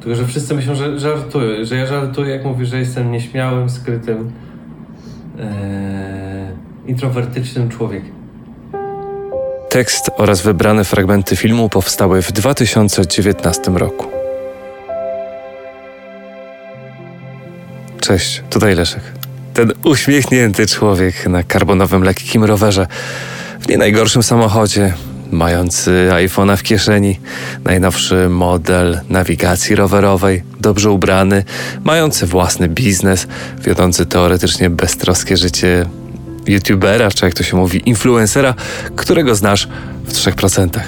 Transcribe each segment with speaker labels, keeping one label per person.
Speaker 1: Tylko, że wszyscy myślą, że żartuję, że ja żartuję, jak mówię, że jestem nieśmiałym, skrytym, e, introwertycznym człowiekiem.
Speaker 2: Tekst oraz wybrane fragmenty filmu powstały w 2019 roku. Cześć, tutaj Leszek. Ten uśmiechnięty człowiek na karbonowym lekkim rowerze, w nie najgorszym samochodzie, mający iPhone'a w kieszeni, najnowszy model nawigacji rowerowej, dobrze ubrany, mający własny biznes, wiodący teoretycznie beztroskie życie youtubera, czy jak to się mówi, influencera, którego znasz w 3%.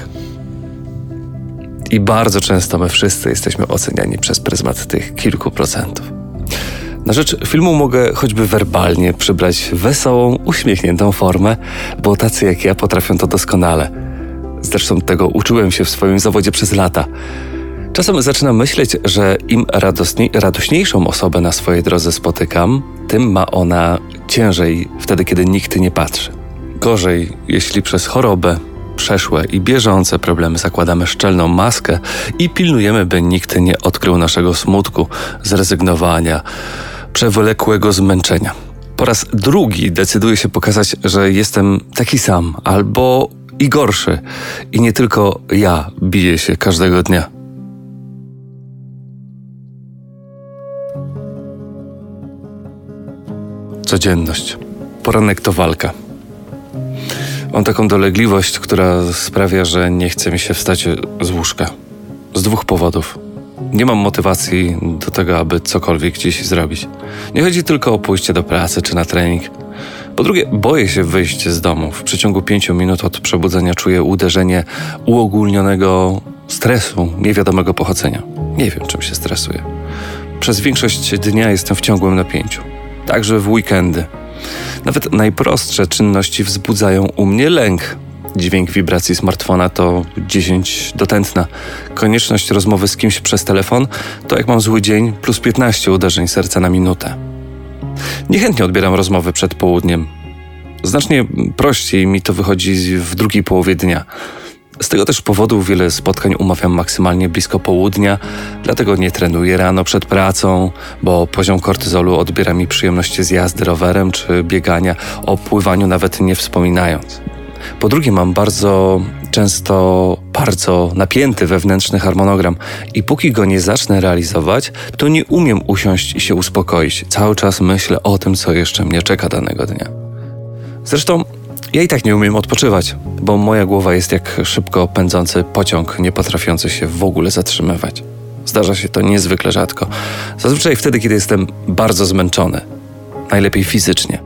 Speaker 2: I bardzo często my wszyscy jesteśmy oceniani przez pryzmat tych kilku procentów. Na rzecz filmu mogę choćby werbalnie przybrać wesołą, uśmiechniętą formę, bo tacy jak ja potrafią to doskonale. Zresztą tego uczyłem się w swoim zawodzie przez lata. Czasem zaczynam myśleć, że im radosniej, radośniejszą osobę na swojej drodze spotykam, tym ma ona ciężej wtedy, kiedy nikt nie patrzy. Gorzej, jeśli przez chorobę, przeszłe i bieżące problemy zakładamy szczelną maskę i pilnujemy, by nikt nie odkrył naszego smutku, zrezygnowania, przewlekłego zmęczenia. Po raz drugi decyduję się pokazać, że jestem taki sam albo i gorszy, i nie tylko ja biję się każdego dnia. Codzienność. Poranek to walka. Mam taką dolegliwość, która sprawia, że nie chce mi się wstać z łóżka. Z dwóch powodów. Nie mam motywacji do tego, aby cokolwiek gdzieś zrobić. Nie chodzi tylko o pójście do pracy czy na trening. Po drugie, boję się wyjść z domu. W przeciągu pięciu minut od przebudzenia czuję uderzenie uogólnionego stresu niewiadomego pochodzenia. Nie wiem, czym się stresuję. Przez większość dnia jestem w ciągłym napięciu. Także w weekendy. Nawet najprostsze czynności wzbudzają u mnie lęk. Dźwięk wibracji smartfona to 10 do tętna. Konieczność rozmowy z kimś przez telefon to jak mam zły dzień plus 15 uderzeń serca na minutę. Niechętnie odbieram rozmowy przed południem. Znacznie prościej mi to wychodzi w drugiej połowie dnia. Z tego też powodu wiele spotkań umawiam maksymalnie blisko południa, dlatego nie trenuję rano przed pracą, bo poziom kortyzolu odbiera mi przyjemności z jazdy rowerem czy biegania, o pływaniu nawet nie wspominając. Po drugie, mam bardzo często bardzo napięty wewnętrzny harmonogram i póki go nie zacznę realizować, to nie umiem usiąść i się uspokoić. Cały czas myślę o tym, co jeszcze mnie czeka danego dnia. Zresztą ja i tak nie umiem odpoczywać, bo moja głowa jest jak szybko pędzący pociąg, nie potrafiący się w ogóle zatrzymywać. Zdarza się to niezwykle rzadko. Zazwyczaj wtedy, kiedy jestem bardzo zmęczony, najlepiej fizycznie.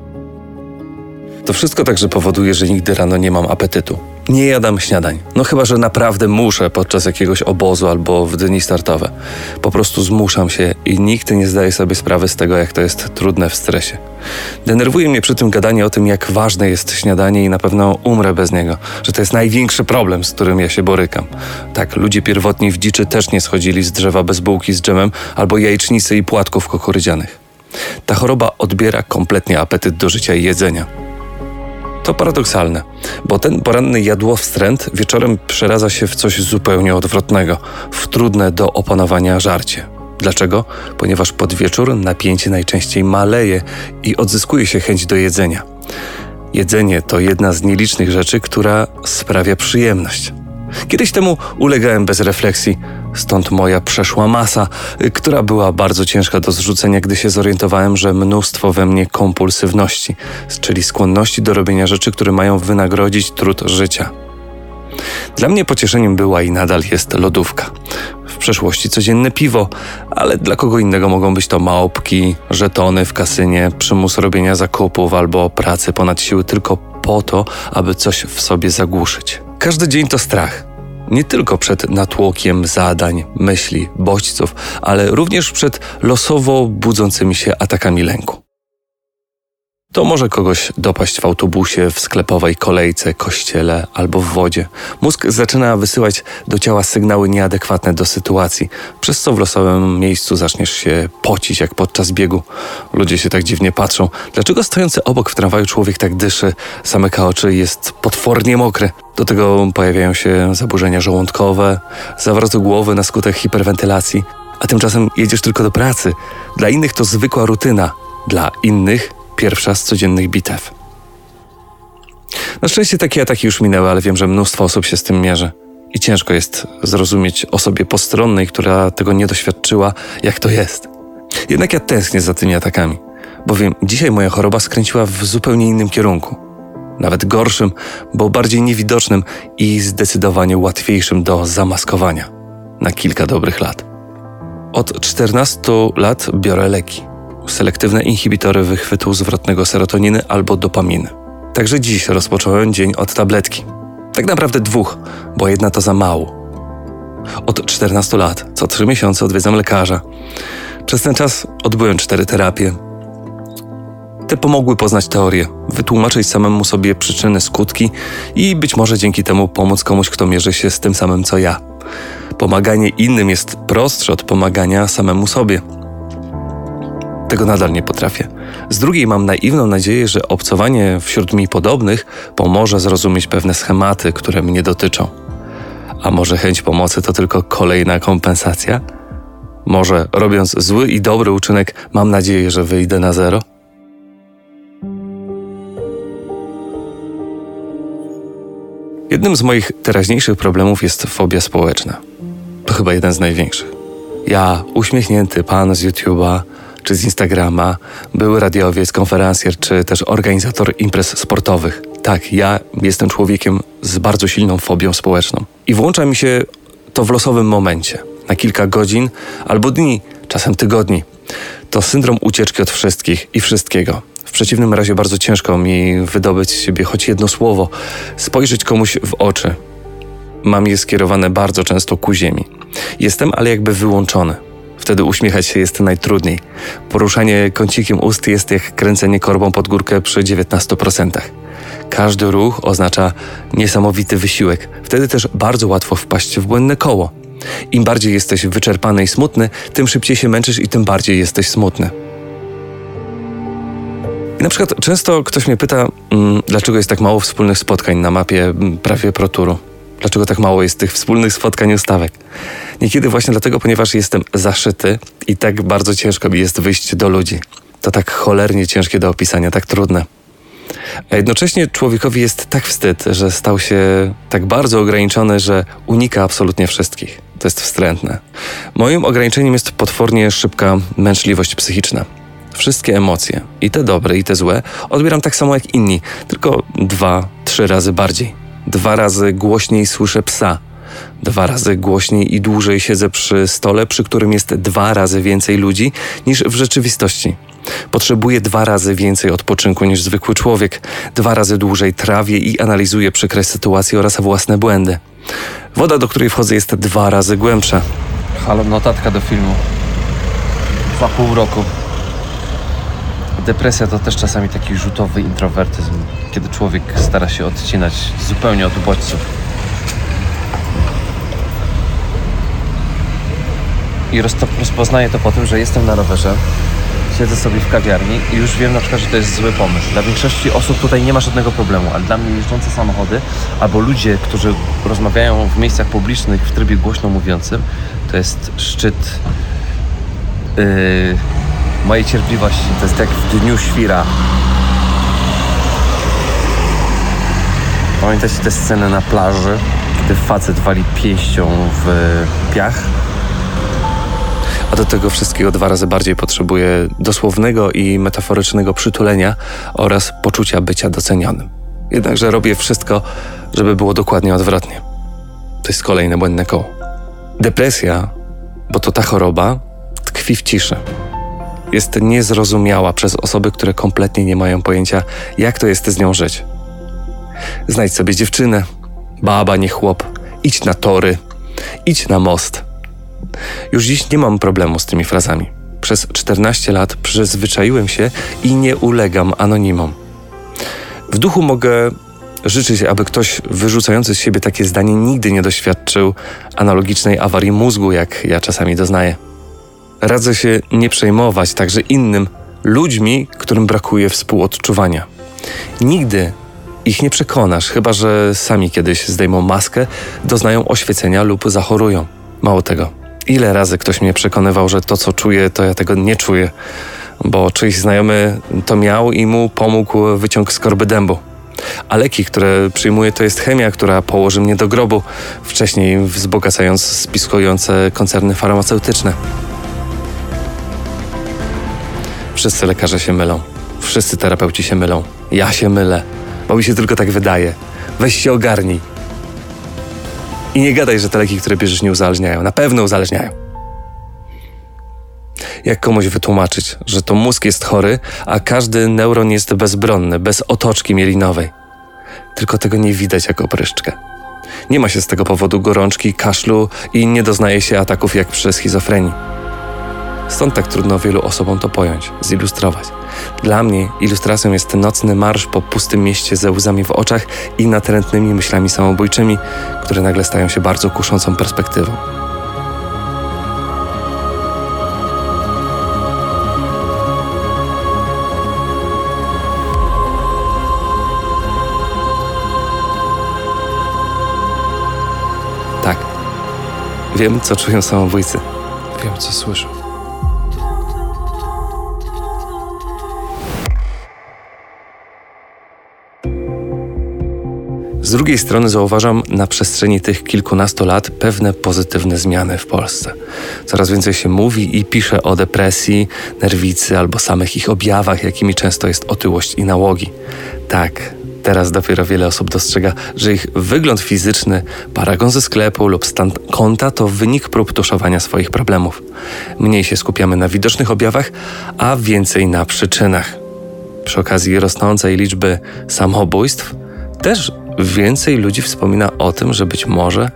Speaker 2: To wszystko także powoduje, że nigdy rano nie mam apetytu. Nie jadam śniadań. No chyba, że naprawdę muszę podczas jakiegoś obozu albo w dni startowe. Po prostu zmuszam się i nikt nie zdaje sobie sprawy z tego, jak to jest trudne w stresie. Denerwuje mnie przy tym gadanie o tym, jak ważne jest śniadanie i na pewno umrę bez niego, że to jest największy problem, z którym ja się borykam. Tak, ludzie pierwotni w dziczy też nie schodzili z drzewa bez bułki z dżemem albo jajecznicy i płatków kukurydzianych. Ta choroba odbiera kompletnie apetyt do życia i jedzenia. To paradoksalne, bo ten poranny jadłowstręt wieczorem przeradza się w coś zupełnie odwrotnego, w trudne do opanowania żarcie. Dlaczego? Ponieważ pod wieczór napięcie najczęściej maleje i odzyskuje się chęć do jedzenia. Jedzenie to jedna z nielicznych rzeczy, która sprawia przyjemność. Kiedyś temu ulegałem bez refleksji, stąd moja przeszła masa, która była bardzo ciężka do zrzucenia, gdy się zorientowałem, że mnóstwo we mnie kompulsywności, czyli skłonności do robienia rzeczy, które mają wynagrodzić trud życia. Dla mnie pocieszeniem była i nadal jest lodówka. W przeszłości codzienne piwo, ale dla kogo innego mogą być to małpki, żetony w kasynie, przymus robienia zakupów albo pracy ponad siły tylko po to, aby coś w sobie zagłuszyć. Każdy dzień to strach. Nie tylko przed natłokiem zadań, myśli, bodźców, ale również przed losowo budzącymi się atakami lęku. To może kogoś dopaść w autobusie, w sklepowej kolejce, kościele albo w wodzie. Mózg zaczyna wysyłać do ciała sygnały nieadekwatne do sytuacji, przez co w losowym miejscu zaczniesz się pocić jak podczas biegu. Ludzie się tak dziwnie patrzą. Dlaczego stojący obok w tramwaju człowiek tak dyszy, zamyka oczy i jest potwornie mokry? Do tego pojawiają się zaburzenia żołądkowe, zawroty głowy na skutek hiperwentylacji, a tymczasem jedziesz tylko do pracy. Dla innych to zwykła rutyna, dla innych pierwsza z codziennych bitew. Na szczęście takie ataki już minęły, ale wiem, że mnóstwo osób się z tym mierzy. I ciężko jest zrozumieć osobie postronnej, która tego nie doświadczyła, jak to jest. Jednak ja tęsknię za tymi atakami, bowiem dzisiaj moja choroba skręciła w zupełnie innym kierunku. Nawet gorszym, bo bardziej niewidocznym i zdecydowanie łatwiejszym do zamaskowania na kilka dobrych lat. Od 14 lat biorę leki. Selektywne inhibitory wychwytu zwrotnego serotoniny albo dopaminy. Także dziś rozpocząłem dzień od tabletki. Tak naprawdę dwóch, bo jedna to za mało. Od 14 lat, co 3 miesiące odwiedzam lekarza. Przez ten czas odbyłem cztery terapie. Te pomogły poznać teorię, wytłumaczyć samemu sobie przyczyny, skutki i być może dzięki temu pomóc komuś, kto mierzy się z tym samym co ja. Pomaganie innym jest prostsze od pomagania samemu sobie. Tego nadal nie potrafię. Z drugiej mam naiwną nadzieję, że obcowanie wśród mi podobnych pomoże zrozumieć pewne schematy, które mnie dotyczą. A może chęć pomocy to tylko kolejna kompensacja? Może robiąc zły i dobry uczynek, mam nadzieję, że wyjdę na zero? Jednym z moich teraźniejszych problemów jest fobia społeczna. To chyba jeden z największych. Ja, uśmiechnięty pan z YouTube'a czy z Instagrama, były radiowiec, konferencjer czy też organizator imprez sportowych. Tak, ja jestem człowiekiem z bardzo silną fobią społeczną. I włącza mi się to w losowym momencie, na kilka godzin albo dni, czasem tygodni. To syndrom ucieczki od wszystkich i wszystkiego. W przeciwnym razie bardzo ciężko mi wydobyć z siebie choć jedno słowo, spojrzeć komuś w oczy. Mam je skierowane bardzo często ku ziemi. Jestem ale jakby wyłączony. Wtedy uśmiechać się jest najtrudniej. Poruszanie kącikiem ust jest jak kręcenie korbą pod górkę przy 19%. Każdy ruch oznacza niesamowity wysiłek. Wtedy też bardzo łatwo wpaść w błędne koło. Im bardziej jesteś wyczerpany i smutny, tym szybciej się męczysz i tym bardziej jesteś smutny. I na przykład często ktoś mnie pyta, mm, dlaczego jest tak mało wspólnych spotkań na mapie mm, prawie proturu. Dlaczego tak mało jest tych wspólnych spotkań ustawek? Niekiedy właśnie dlatego, ponieważ jestem zaszyty i tak bardzo ciężko mi jest wyjść do ludzi. To tak cholernie ciężkie do opisania, tak trudne. A jednocześnie człowiekowi jest tak wstyd, że stał się tak bardzo ograniczony, że unika absolutnie wszystkich. To jest wstrętne. Moim ograniczeniem jest potwornie szybka męczliwość psychiczna. Wszystkie emocje, i te dobre, i te złe, odbieram tak samo jak inni, tylko dwa, trzy razy bardziej. Dwa razy głośniej słyszę psa. Dwa razy głośniej i dłużej siedzę przy stole, przy którym jest dwa razy więcej ludzi niż w rzeczywistości. Potrzebuję dwa razy więcej odpoczynku niż zwykły człowiek. Dwa razy dłużej trawię i analizuję przykre sytuacje oraz własne błędy. Woda, do której wchodzę, jest dwa razy głębsza.
Speaker 1: Halo, notatka do filmu. Za pół roku. Depresja to też czasami taki rzutowy introwertyzm, kiedy człowiek stara się odcinać zupełnie od bodźców. I rozpoznaję to po tym, że jestem na rowerze, siedzę sobie w kawiarni i już wiem na przykład, że to jest zły pomysł. Dla większości osób tutaj nie ma żadnego problemu, ale dla mnie jeżdżące samochody albo ludzie, którzy rozmawiają w miejscach publicznych w trybie głośno mówiącym, to jest szczyt yy, mojej cierpliwości. To jest jak w dniu świra. Pamiętacie tę scenę na plaży, kiedy facet wali pięścią w piach?
Speaker 2: A do tego wszystkiego dwa razy bardziej potrzebuję dosłownego i metaforycznego przytulenia oraz poczucia bycia docenionym. Jednakże robię wszystko, żeby było dokładnie odwrotnie. To jest kolejne błędne koło. Depresja, bo to ta choroba, tkwi w ciszy. Jest niezrozumiała przez osoby, które kompletnie nie mają pojęcia, jak to jest z nią żyć. Znajdź sobie dziewczynę, baba, nie chłop, idź na tory, idź na most. Już dziś nie mam problemu z tymi frazami. Przez 14 lat przyzwyczaiłem się i nie ulegam anonimom. W duchu mogę życzyć, aby ktoś wyrzucający z siebie takie zdanie nigdy nie doświadczył analogicznej awarii mózgu, jak ja czasami doznaję. Radzę się nie przejmować także innym ludźmi, którym brakuje współodczuwania. Nigdy ich nie przekonasz, chyba że sami kiedyś zdejmą maskę, doznają oświecenia lub zachorują. Mało tego, Ile razy ktoś mnie przekonywał, że to, co czuję, to ja tego nie czuję, bo czyjś znajomy to miał i mu pomógł wyciąg skorby dębu. A leki, które przyjmuję, to jest chemia, która położy mnie do grobu, wcześniej wzbogacając spiskujące koncerny farmaceutyczne. Wszyscy lekarze się mylą. Wszyscy terapeuci się mylą. Ja się mylę, bo mi się tylko tak wydaje. Weź się ogarnij. I nie gadaj, że te leki, które bierzesz, nie uzależniają. Na pewno uzależniają. Jak komuś wytłumaczyć, że to mózg jest chory, a każdy neuron jest bezbronny, bez otoczki mielinowej? Tylko tego nie widać jak opryszczkę. Nie ma się z tego powodu gorączki, kaszlu i nie doznaje się ataków jak przy schizofrenii. Stąd tak trudno wielu osobom to pojąć, zilustrować. Dla mnie ilustracją jest nocny marsz po pustym mieście ze łzami w oczach i natrętnymi myślami samobójczymi, które nagle stają się bardzo kuszącą perspektywą. Tak. Wiem, co czują samobójcy. Wiem, co słyszą. Z drugiej strony zauważam na przestrzeni tych kilkunastu lat pewne pozytywne zmiany w Polsce. Coraz więcej się mówi i pisze o depresji, nerwicy albo samych ich objawach, jakimi często jest otyłość i nałogi. Tak, teraz dopiero wiele osób dostrzega, że ich wygląd fizyczny, paragon ze sklepu lub stan konta to wynik prób tuszowania swoich problemów. Mniej się skupiamy na widocznych objawach, a więcej na przyczynach. Przy okazji rosnącej liczby samobójstw też więcej ludzi wspomina o tym, że być może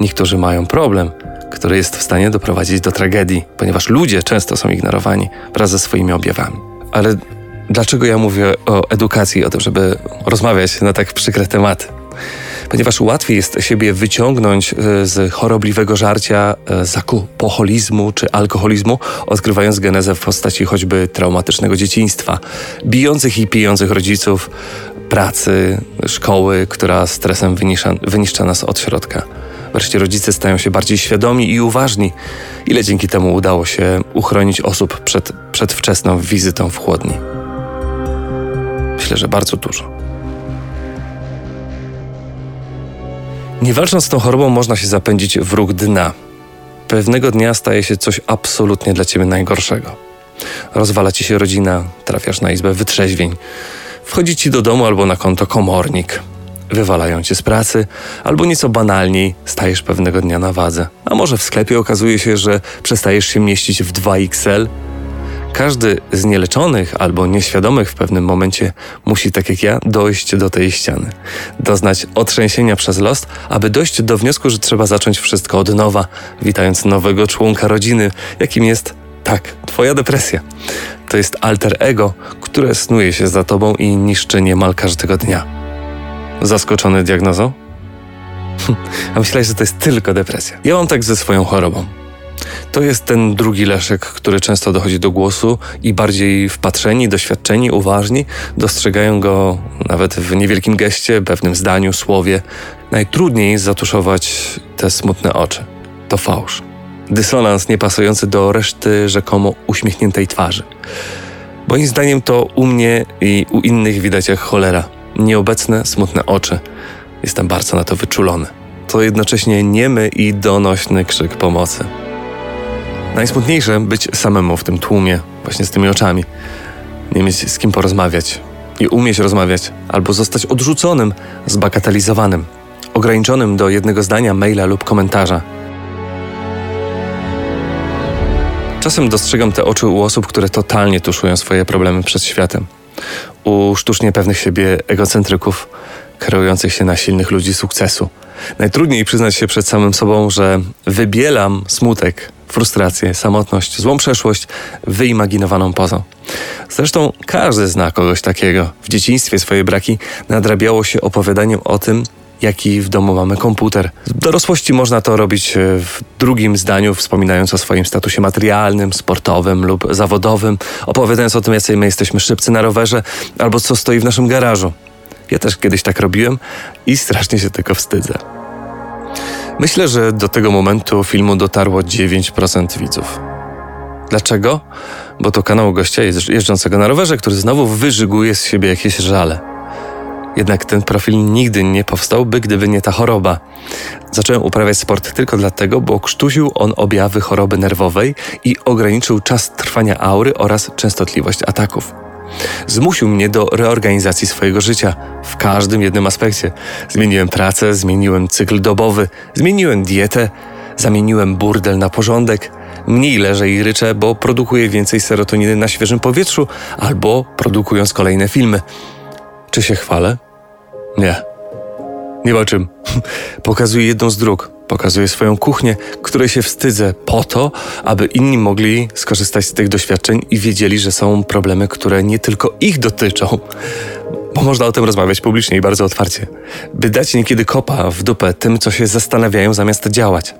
Speaker 2: niektórzy mają problem, który jest w stanie doprowadzić do tragedii, ponieważ ludzie często są ignorowani wraz ze swoimi objawami. Ale dlaczego ja mówię o edukacji, o tym, żeby rozmawiać na tak przykre tematy? Ponieważ łatwiej jest siebie wyciągnąć e, z chorobliwego żarcia, e, z alkoholizmu czy alkoholizmu, odkrywając genezę w postaci choćby traumatycznego dzieciństwa, bijących i pijących rodziców, pracy, szkoły, która stresem wyniszcza, wyniszcza nas od środka. Wreszcie rodzice stają się bardziej świadomi i uważni. Ile dzięki temu udało się uchronić osób przed przedwczesną wizytą w chłodni? Myślę, że bardzo dużo. Nie walcząc z tą chorobą, można się zapędzić w róg dna. Pewnego dnia staje się coś absolutnie dla ciebie najgorszego. Rozwala ci się rodzina, trafiasz na izbę wytrzeźwień. Wchodzi ci do domu albo na konto komornik. Wywalają cię z pracy, albo nieco banalniej stajesz pewnego dnia na wadze. A może w sklepie okazuje się, że przestajesz się mieścić w 2XL. Każdy z nieleczonych albo nieświadomych w pewnym momencie musi, tak jak ja, dojść do tej ściany. Doznać otrzęsienia przez los, aby dojść do wniosku, że trzeba zacząć wszystko od nowa, witając nowego członka rodziny, jakim jest, tak, twoja depresja. To jest alter ego, które snuje się za tobą i niszczy niemal każdego dnia. Zaskoczony diagnozą? A myślałeś, że to jest tylko depresja. Ja mam tak ze swoją chorobą. To jest ten drugi Leszek, który często dochodzi do głosu i bardziej wpatrzeni, doświadczeni, uważni dostrzegają go nawet w niewielkim geście, pewnym zdaniu, słowie. Najtrudniej zatuszować te smutne oczy. To fałsz. Dysonans niepasujący do reszty rzekomo uśmiechniętej twarzy. Moim zdaniem to u mnie i u innych widać jak cholera. Nieobecne, smutne oczy. Jestem bardzo na to wyczulony. To jednocześnie niemy i donośny krzyk pomocy. Najsmutniejsze być samemu w tym tłumie, właśnie z tymi oczami. Nie mieć z kim porozmawiać i umieć rozmawiać, albo zostać odrzuconym, zbagatelizowanym, ograniczonym do jednego zdania, maila lub komentarza. Czasem dostrzegam te oczy u osób, które totalnie tuszują swoje problemy przed światem. U sztucznie pewnych siebie egocentryków, kreujących się na silnych ludzi sukcesu. Najtrudniej przyznać się przed samym sobą, że wybielam smutek, frustrację, samotność, złą przeszłość wyimaginowaną pozą. Zresztą każdy zna kogoś takiego. W dzieciństwie swoje braki nadrabiało się opowiadaniem o tym, jaki w domu mamy komputer. W dorosłości można to robić e, w drugim zdaniu, wspominając o swoim statusie materialnym, sportowym lub zawodowym, opowiadając o tym, jacy my jesteśmy szybcy na rowerze albo co stoi w naszym garażu. Ja też kiedyś tak robiłem i strasznie się tego wstydzę. Myślę, że do tego momentu filmu dotarło 9% widzów. Dlaczego? Bo to kanał gościa jeżdżącego na rowerze, który znowu wyżyguje z siebie jakieś żale. Jednak ten profil nigdy nie powstałby, gdyby nie ta choroba. Zacząłem uprawiać sport tylko dlatego, bo krztusił on objawy choroby nerwowej i ograniczył czas trwania aury oraz częstotliwość ataków. Zmusił mnie do reorganizacji swojego życia w każdym jednym aspekcie. Zmieniłem pracę, zmieniłem cykl dobowy, zmieniłem dietę, zamieniłem burdel na porządek. Mniej leżę i ryczę, bo produkuję więcej serotoniny na świeżym powietrzu albo produkując kolejne filmy. Czy się chwalę? Nie. Nie ma czym. Pokazuję jedną z dróg. Pokazuję swoją kuchnię, której się wstydzę po to, aby inni mogli skorzystać z tych doświadczeń i wiedzieli, że są problemy, które nie tylko ich dotyczą. Bo można o tym rozmawiać publicznie i bardzo otwarcie. By dać niekiedy kopa w dupę tym, co się zastanawiają zamiast działać.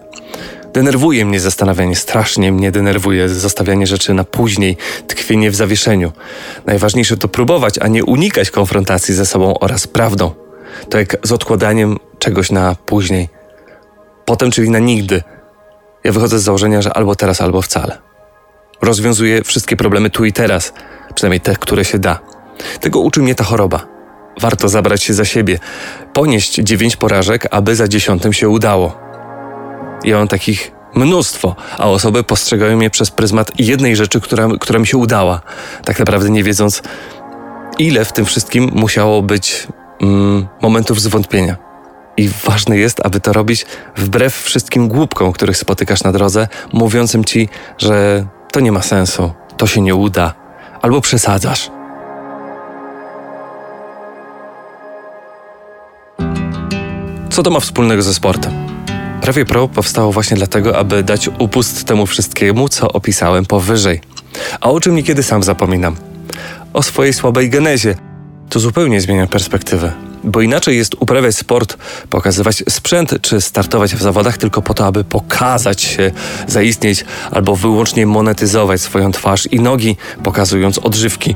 Speaker 2: Denerwuje mnie zastanawianie, strasznie mnie denerwuje zostawianie rzeczy na później, tkwienie w zawieszeniu. Najważniejsze to próbować, a nie unikać konfrontacji ze sobą oraz prawdą. To jak z odkładaniem czegoś na później. Potem, czyli na nigdy. Ja wychodzę z założenia, że albo teraz, albo wcale. Rozwiązuję wszystkie problemy tu i teraz, przynajmniej te, które się da. Tego uczy mnie ta choroba. Warto zabrać się za siebie, ponieść dziewięć porażek, aby za dziesiątym się udało. Ja mam takich mnóstwo, a osoby postrzegają mnie przez pryzmat jednej rzeczy, która, która mi się udała, tak naprawdę nie wiedząc, ile w tym wszystkim musiało być mm, momentów zwątpienia. I ważne jest, aby to robić wbrew wszystkim głupkom, których spotykasz na drodze, mówiącym ci, że to nie ma sensu, to się nie uda, albo przesadzasz. Co to ma wspólnego ze sportem? Prawie Pro powstało właśnie dlatego, aby dać upust temu wszystkiemu, co opisałem powyżej. A o czym niekiedy sam zapominam? O swojej słabej genezie. To zupełnie zmienia perspektywę. Bo inaczej jest uprawiać sport, pokazywać sprzęt czy startować w zawodach tylko po to, aby pokazać się, zaistnieć albo wyłącznie monetyzować swoją twarz i nogi, pokazując odżywki.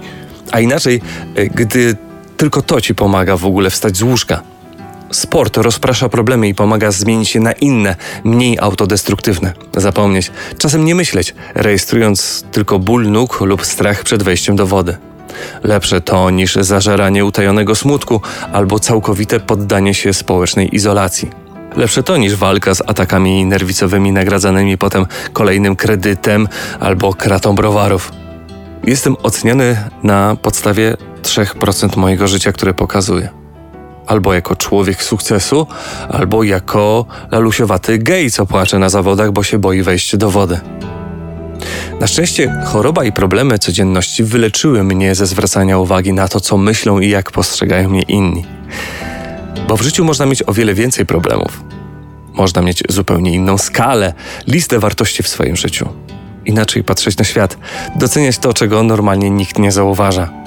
Speaker 2: A inaczej, e, gdy tylko to ci pomaga w ogóle wstać z łóżka. Sport rozprasza problemy i pomaga zmienić je na inne, mniej autodestruktywne. Zapomnieć, czasem nie myśleć, rejestrując tylko ból nóg lub strach przed wejściem do wody. Lepsze to niż zażeranie utajonego smutku albo całkowite poddanie się społecznej izolacji. Lepsze to niż walka z atakami nerwicowymi nagradzanymi potem kolejnym kredytem albo kratą browarów. Jestem oceniany na podstawie 3% mojego życia, które pokazuję albo jako człowiek sukcesu, albo jako lalusiowaty gej, co płacze na zawodach, bo się boi wejść do wody. Na szczęście choroba i problemy codzienności wyleczyły mnie ze zwracania uwagi na to, co myślą i jak postrzegają mnie inni. Bo w życiu można mieć o wiele więcej problemów. Można mieć zupełnie inną skalę, listę wartości w swoim życiu. Inaczej patrzeć na świat, doceniać to, czego normalnie nikt nie zauważa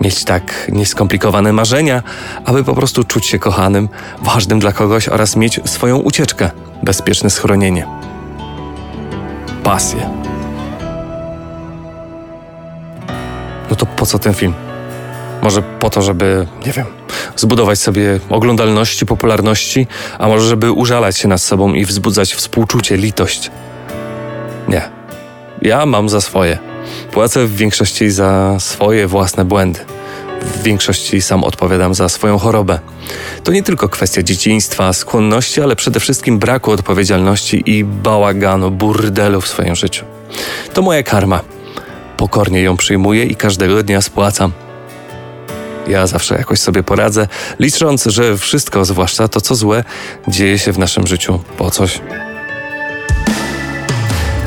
Speaker 2: mieć tak nieskomplikowane marzenia, aby po prostu czuć się kochanym, ważnym dla kogoś oraz mieć swoją ucieczkę, bezpieczne schronienie. Pasję. No to po co ten film? Może po to, żeby, nie wiem, zbudować sobie oglądalności, popularności, a może żeby użalać się nad sobą i wzbudzać współczucie, litość. Nie. Ja mam za swoje. Płacę w większości za swoje własne błędy. W większości sam odpowiadam za swoją chorobę. To nie tylko kwestia dzieciństwa, skłonności, ale przede wszystkim braku odpowiedzialności i bałaganu, burdelu w swoim życiu. To moja karma. Pokornie ją przyjmuję i każdego dnia spłacam. Ja zawsze jakoś sobie poradzę, licząc, że wszystko, zwłaszcza to co złe, dzieje się w naszym życiu po coś.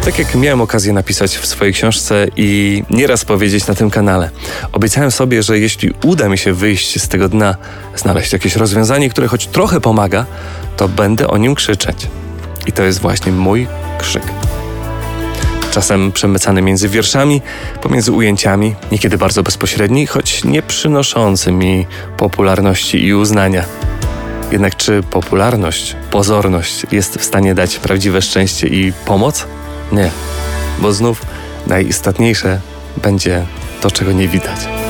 Speaker 2: Tak jak miałem okazję napisać w swojej książce i nieraz powiedzieć na tym kanale, obiecałem sobie, że jeśli uda mi się wyjść z tego dna, znaleźć jakieś rozwiązanie, które choć trochę pomaga, to będę o nim krzyczeć. I to jest właśnie mój krzyk. Czasem przemycany między wierszami, pomiędzy ujęciami, niekiedy bardzo bezpośredni, choć nie przynoszący mi popularności i uznania. Jednak czy popularność, pozorność jest w stanie dać prawdziwe szczęście i pomoc? Nie, bo znów najistotniejsze będzie to, czego nie widać.